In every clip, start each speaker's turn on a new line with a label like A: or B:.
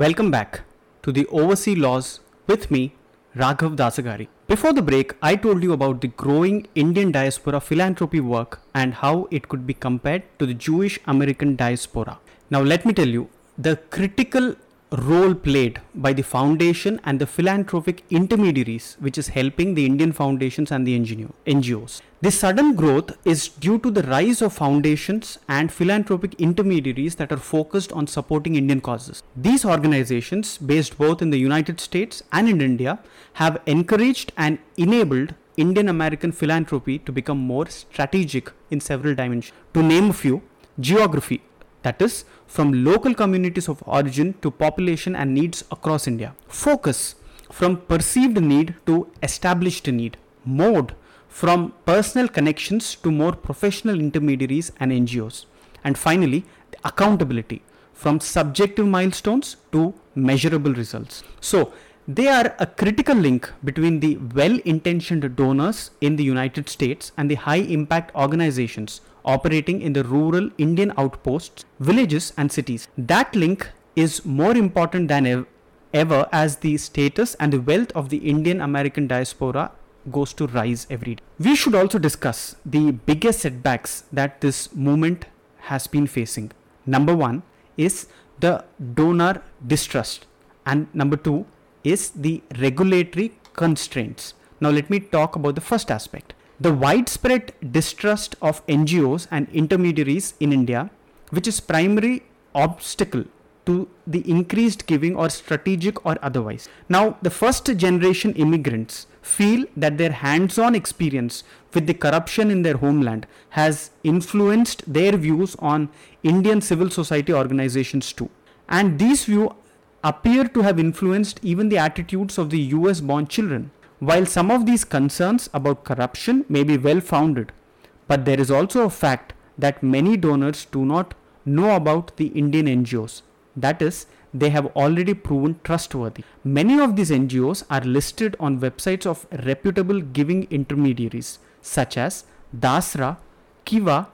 A: Welcome back to the Overseas Laws with me, Raghav Dasagari. Before the break, I told you about the growing Indian diaspora philanthropy work and how it could be compared to the Jewish American diaspora. Now, let me tell you the critical role played by the foundation and the philanthropic intermediaries which is helping the Indian foundations and the NGOs. This sudden growth is due to the rise of foundations and philanthropic intermediaries that are focused on supporting Indian causes. These organizations, based both in the United States and in India, have encouraged and enabled Indian American philanthropy to become more strategic in several dimensions. To name a few, geography, that is, from local communities of origin to population and needs across India. Focus, from perceived need to established need. Mode, from personal connections to more professional intermediaries and NGOs. And finally, accountability, from subjective milestones to measurable results. So, they are a critical link between the well intentioned donors in the United States and the high impact organizations operating in the rural Indian outposts, villages, and cities. That link is more important than ev- ever as the status and the wealth of the Indian American diaspora goes to rise every day. We should also discuss the biggest setbacks that this movement has been facing. Number one is the donor distrust, and number two is the regulatory constraints. Now, let me talk about the first aspect. The widespread distrust of NGOs and intermediaries in India, which is primary obstacle to the increased giving or strategic or otherwise. Now, the first generation immigrants feel that their hands on experience with the corruption in their homeland has influenced their views on Indian civil society organizations too. And these views appear to have influenced even the attitudes of the US born children. While some of these concerns about corruption may be well founded, but there is also a fact that many donors do not know about the Indian NGOs. That is, they have already proven trustworthy. Many of these NGOs are listed on websites of reputable giving intermediaries such as Dasra, Kiva,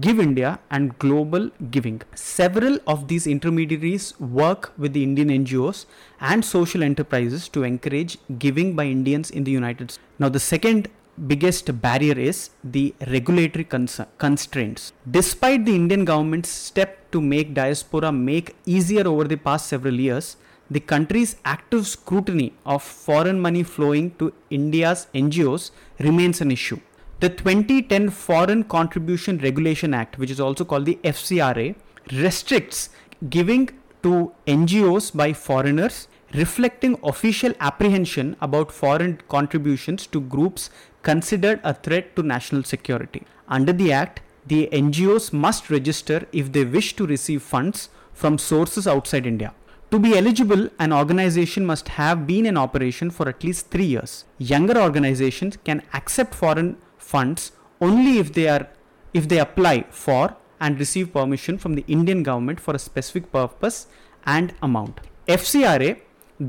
A: Give India, and Global Giving. Several of these intermediaries work with the Indian NGOs and social enterprises to encourage giving by Indians in the United States. Now, the second biggest barrier is the regulatory cons- constraints. Despite the Indian government's step to make diaspora make easier over the past several years, the country's active scrutiny of foreign money flowing to India's NGOs remains an issue. The 2010 Foreign Contribution Regulation Act, which is also called the FCRA, restricts giving to NGOs by foreigners, reflecting official apprehension about foreign contributions to groups considered a threat to national security. Under the Act, the NGOs must register if they wish to receive funds from sources outside India. To be eligible, an organization must have been in operation for at least three years. Younger organizations can accept foreign funds only if they are if they apply for and receive permission from the Indian government for a specific purpose and amount. FCRA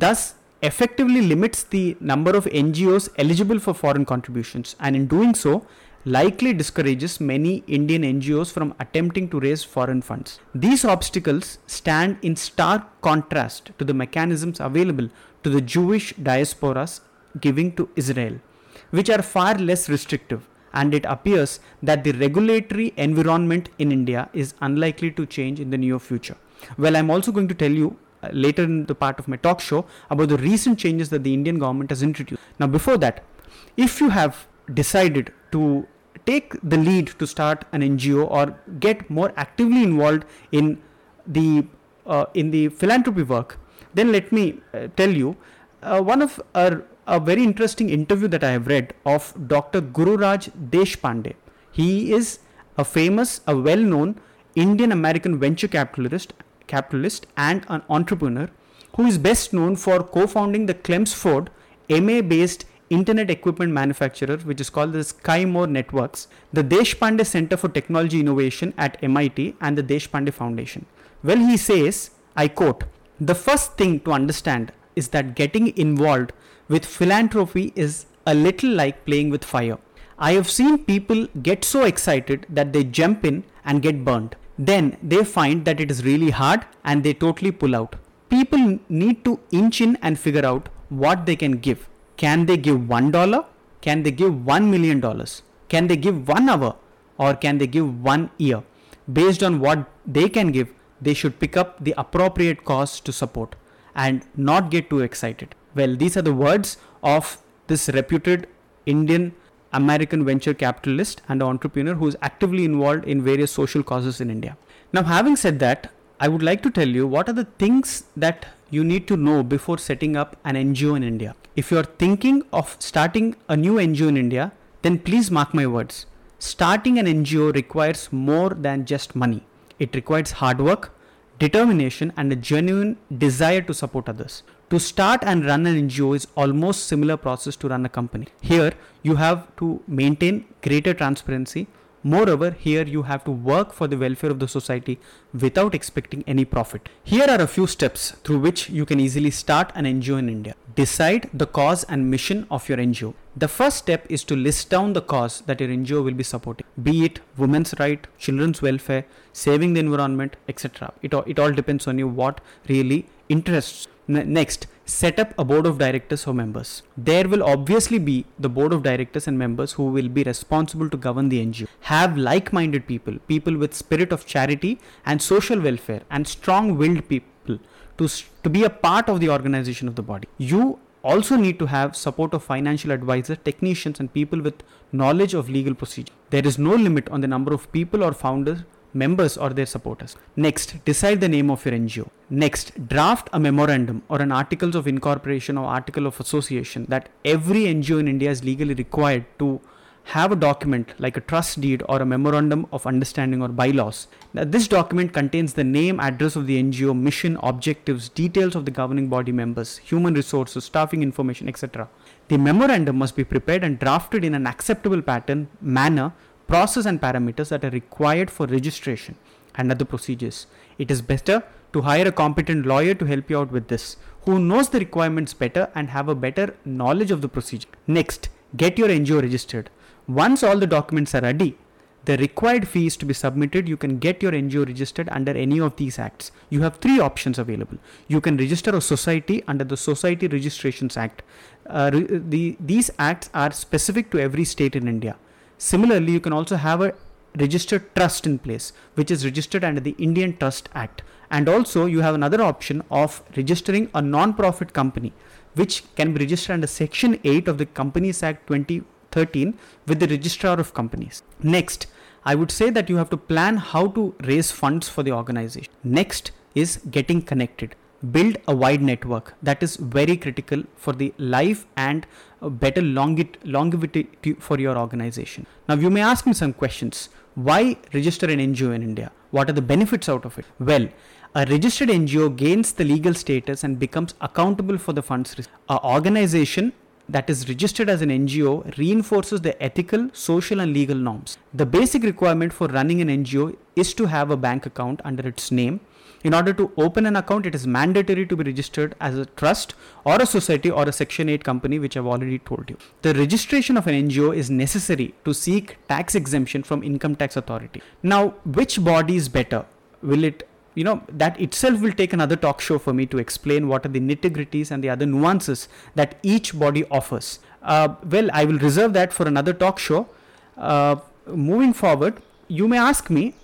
A: thus effectively limits the number of NGOs eligible for foreign contributions and in doing so likely discourages many Indian NGOs from attempting to raise foreign funds. These obstacles stand in stark contrast to the mechanisms available to the Jewish diasporas giving to Israel, which are far less restrictive and it appears that the regulatory environment in India is unlikely to change in the near future. Well, I'm also going to tell you uh, later in the part of my talk show about the recent changes that the Indian government has introduced. Now, before that, if you have decided to take the lead to start an NGO or get more actively involved in the uh, in the philanthropy work, then let me uh, tell you uh, one of our a very interesting interview that I have read of Dr. Gururaj Deshpande. He is a famous, a well-known Indian American venture capitalist, capitalist and an entrepreneur who is best known for co-founding the Chelmsford MA-based internet equipment manufacturer, which is called the Sycamore Networks, the Deshpande Center for Technology Innovation at MIT, and the Deshpande Foundation. Well, he says, I quote, the first thing to understand is that getting involved with philanthropy is a little like playing with fire. I have seen people get so excited that they jump in and get burned. Then they find that it is really hard and they totally pull out. people need to inch in and figure out what they can give. Can they give one dollar? Can they give one million dollars? Can they give one hour? Or can they give one year? Based on what they can give, they should pick up the appropriate cause to support and not get too excited. Well, these are the words of this reputed Indian American venture capitalist and entrepreneur who is actively involved in various social causes in India. Now, having said that, I would like to tell you what are the things that you need to know before setting up an NGO in India. If you are thinking of starting a new NGO in India, then please mark my words. Starting an NGO requires more than just money. It requires hard work, determination and a genuine desire to support others. To start and run an NGO is almost similar process to run a company. Here you have to maintain greater transparency. Moreover, here you have to work for the welfare of the society without expecting any profit. Here are a few steps through which you can easily start an NGO in India. Decide the cause and mission of your NGO. The first step is to list down the cause that your NGO will be supporting, be it women's right, children's welfare, saving the environment, etc. It all, it all depends on you what really interests. Next, set up a board of directors or members. There will obviously be the board of directors and members who will be responsible to govern the NGO. Have like-minded people, people with spirit of charity and social welfare and strong-willed people to, to be a part of the organization of the body. You also need to have support of financial advisors, technicians, and people with knowledge of legal procedure. There is no limit on the number of people or founders, members, or their supporters. Next, decide the name of your NGO. Next, draft a memorandum or an articles of incorporation or article of association that every NGO in India is legally required to have a document like a trust deed or a memorandum of understanding or bylaws. Now, this document contains the name, address of the NGO, mission, objectives, details of the governing body members, human resources, staffing information, etc. The memorandum must be prepared and drafted in an acceptable pattern, manner, process, and parameters that are required for registration and other procedures. It is better to hire a competent lawyer to help you out with this, who knows the requirements better and have a better knowledge of the procedure. Next, get your NGO registered. Once all the documents are ready, the required fees to be submitted, you can get your NGO registered under any of these acts. You have three options available. You can register a society under the Society Registrations Act. Uh, the, these acts are specific to every state in India. Similarly, you can also have a registered trust in place, which is registered under the Indian Trust Act. And also, you have another option of registering a non profit company, which can be registered under Section 8 of the Companies Act 2013 with the registrar of companies. Next, I would say that you have to plan how to raise funds for the organization. Next is getting connected. Build a wide network that is very critical for the life and better longevity for your organization. Now, you may ask me some questions. Why register an NGO in India? What are the benefits out of it? Well, a registered NGO gains the legal status and becomes accountable for the funds. An organization that is registered as an NGO reinforces the ethical, social, and legal norms. The basic requirement for running an NGO is to have a bank account under its name. In order to open an account, it is mandatory to be registered as a trust or a society or a Section 8 company, which I've already told you. The registration of an NGO is necessary to seek tax exemption from income tax authority. Now, which body is better? Will it you know that itself will take another talk show for me to explain what are the nitty-gritties and the other nuances that each body offers uh, well i will reserve that for another talk show uh, moving forward you may ask me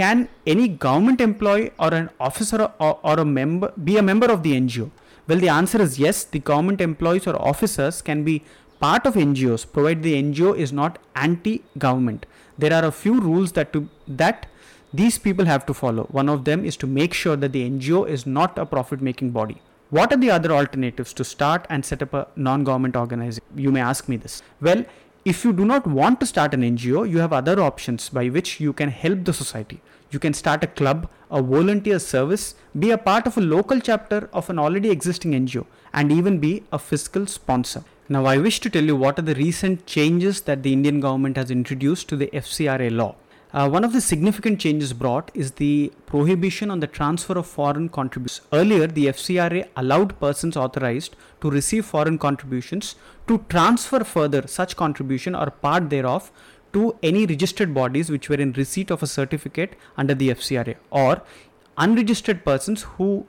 A: can any government employee or an officer or, or a member be a member of the ngo well the answer is yes the government employees or officers can be part of ngos provided the ngo is not anti government there are a few rules that to that these people have to follow. One of them is to make sure that the NGO is not a profit making body. What are the other alternatives to start and set up a non government organization? You may ask me this. Well, if you do not want to start an NGO, you have other options by which you can help the society. You can start a club, a volunteer service, be a part of a local chapter of an already existing NGO, and even be a fiscal sponsor. Now, I wish to tell you what are the recent changes that the Indian government has introduced to the FCRA law. Uh, one of the significant changes brought is the prohibition on the transfer of foreign contributions. Earlier, the FCRA allowed persons authorized to receive foreign contributions to transfer further such contribution or part thereof to any registered bodies which were in receipt of a certificate under the FCRA or unregistered persons who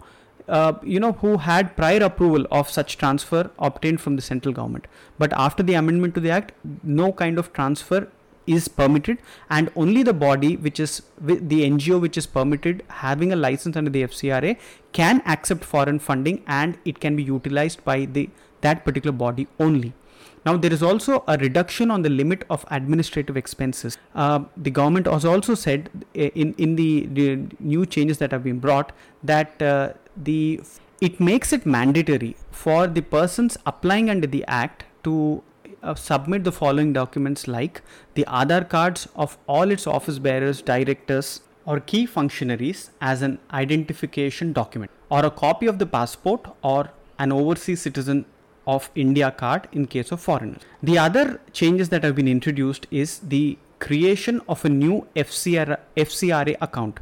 A: uh, you know, who had prior approval of such transfer obtained from the central government. But after the amendment to the act, no kind of transfer is permitted and only the body which is the ngo which is permitted having a license under the fcra can accept foreign funding and it can be utilized by the that particular body only now, there is also a reduction on the limit of administrative expenses. Uh, the government has also said uh, in, in the, the, new changes that have been brought that uh, the it makes it mandatory for the persons applying under the act to uh, submit the following documents like the Aadhaar cards of all its office bearers, directors, or key functionaries as an identification document, or a copy of the passport or an overseas citizen of India card in case of foreigners. The other changes that have been introduced is the creation of a new FCR, FCRA account.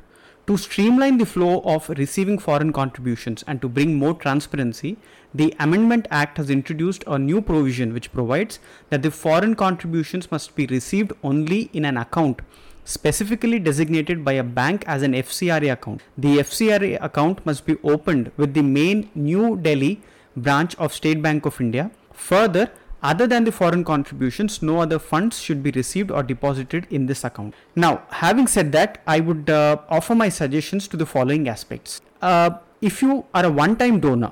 A: To streamline the flow of receiving foreign contributions and to bring more transparency, the Amendment Act has introduced a new provision which provides that the foreign contributions must be received only in an account specifically designated by a bank as an FCRA account. The FCRA account must be opened with the main New Delhi branch of State Bank of India. Further, other than the foreign contributions, no other funds should be received or deposited in this account. Now, having said that, I would uh, offer my suggestions to the following aspects. Uh, if you are a one time donor,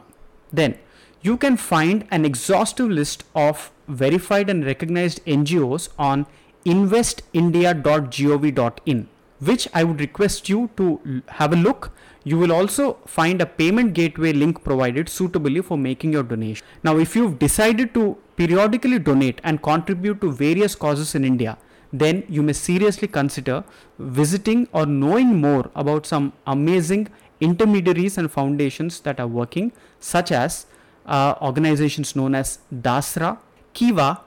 A: then you can find an exhaustive list of verified and recognized NGOs on investindia.gov.in, which I would request you to have a look you will also find a payment gateway link provided suitably for making your donation. Now, if you've decided to periodically donate and contribute to various causes in India, then you may seriously consider visiting or knowing more about some amazing intermediaries and foundations that are working, such as uh, organizations known as DASRA, Kiva,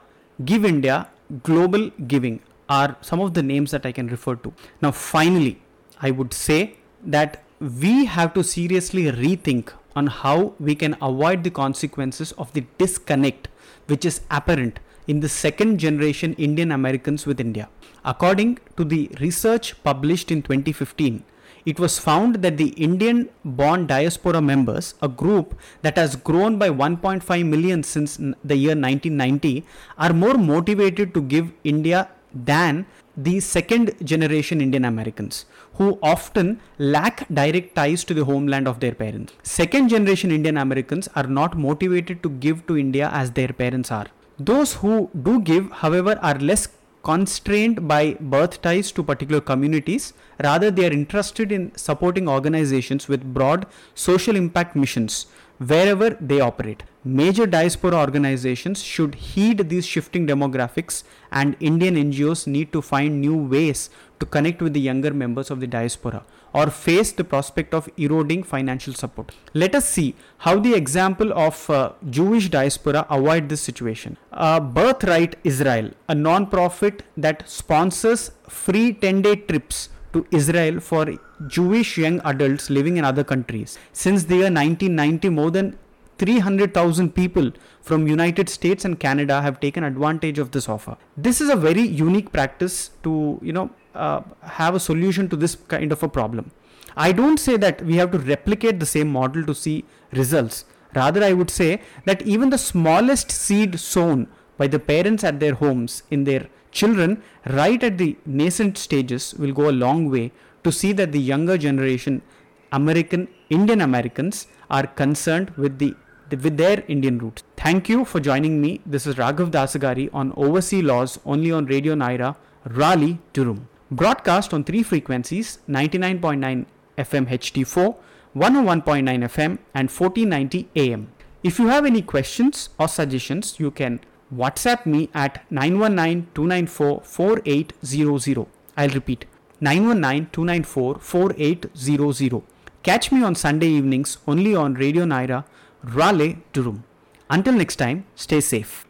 A: Give India, Global Giving are some of the names that I can refer to. Now, finally, I would say that we have to seriously rethink on how we can avoid the consequences of the disconnect which is apparent in the second generation Indian Americans with India. According to the research published in 2015, it was found that the Indian born diaspora members, a group that has grown by 1.5 million since the year 1990, are more motivated to give India than the second generation Indian Americans who often lack direct ties to the homeland of their parents. Second generation Indian Americans are not motivated to give to India as their parents are. Those who do give, however, are less constrained by birth ties to particular communities. Rather, they are interested in supporting organizations with broad social impact missions wherever they operate. Major diaspora organizations should heed these shifting demographics, and Indian NGOs need to find new ways to connect with the younger members of the diaspora or face the prospect of eroding financial support. Let us see how the example of uh, Jewish diaspora avoid this situation. Uh, Birthright Israel, a non-profit that sponsors free 10-day trips to Israel for Jewish young adults living in other countries. Since the year 1990, more than 300,000 people from United States and Canada have taken advantage of this offer. This is a very unique practice to, you know, uh, have a solution to this kind of a problem. I don't say that we have to replicate the same model to see results. Rather, I would say that even the smallest seed sown by the parents at their homes in their children right at the nascent stages will go a long way to see that the younger generation American Indian Americans are concerned with the with their Indian roots. Thank you for joining me. This is Raghav Dasagari on Overseas Laws only on Radio Nyra, Raleigh, Durham. Broadcast on three frequencies 99.9 FM HD4, 101.9 FM, and 1490 AM. If you have any questions or suggestions, you can WhatsApp me at 919-294-4800. I'll repeat 919-294-4800. Catch me on Sunday evenings only on Radio Nyra, Raleigh, Durham. Until next time, stay safe.